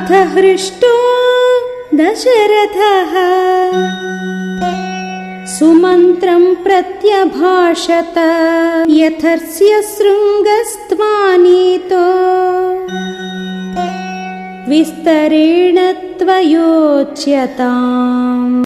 अथ हृष्टो दशरथः। सुमन्त्रम् प्रत्यभाषत यथस्य शृङ्गस्त्वानीतो। विस्तरेण त्वयोच्यताम्।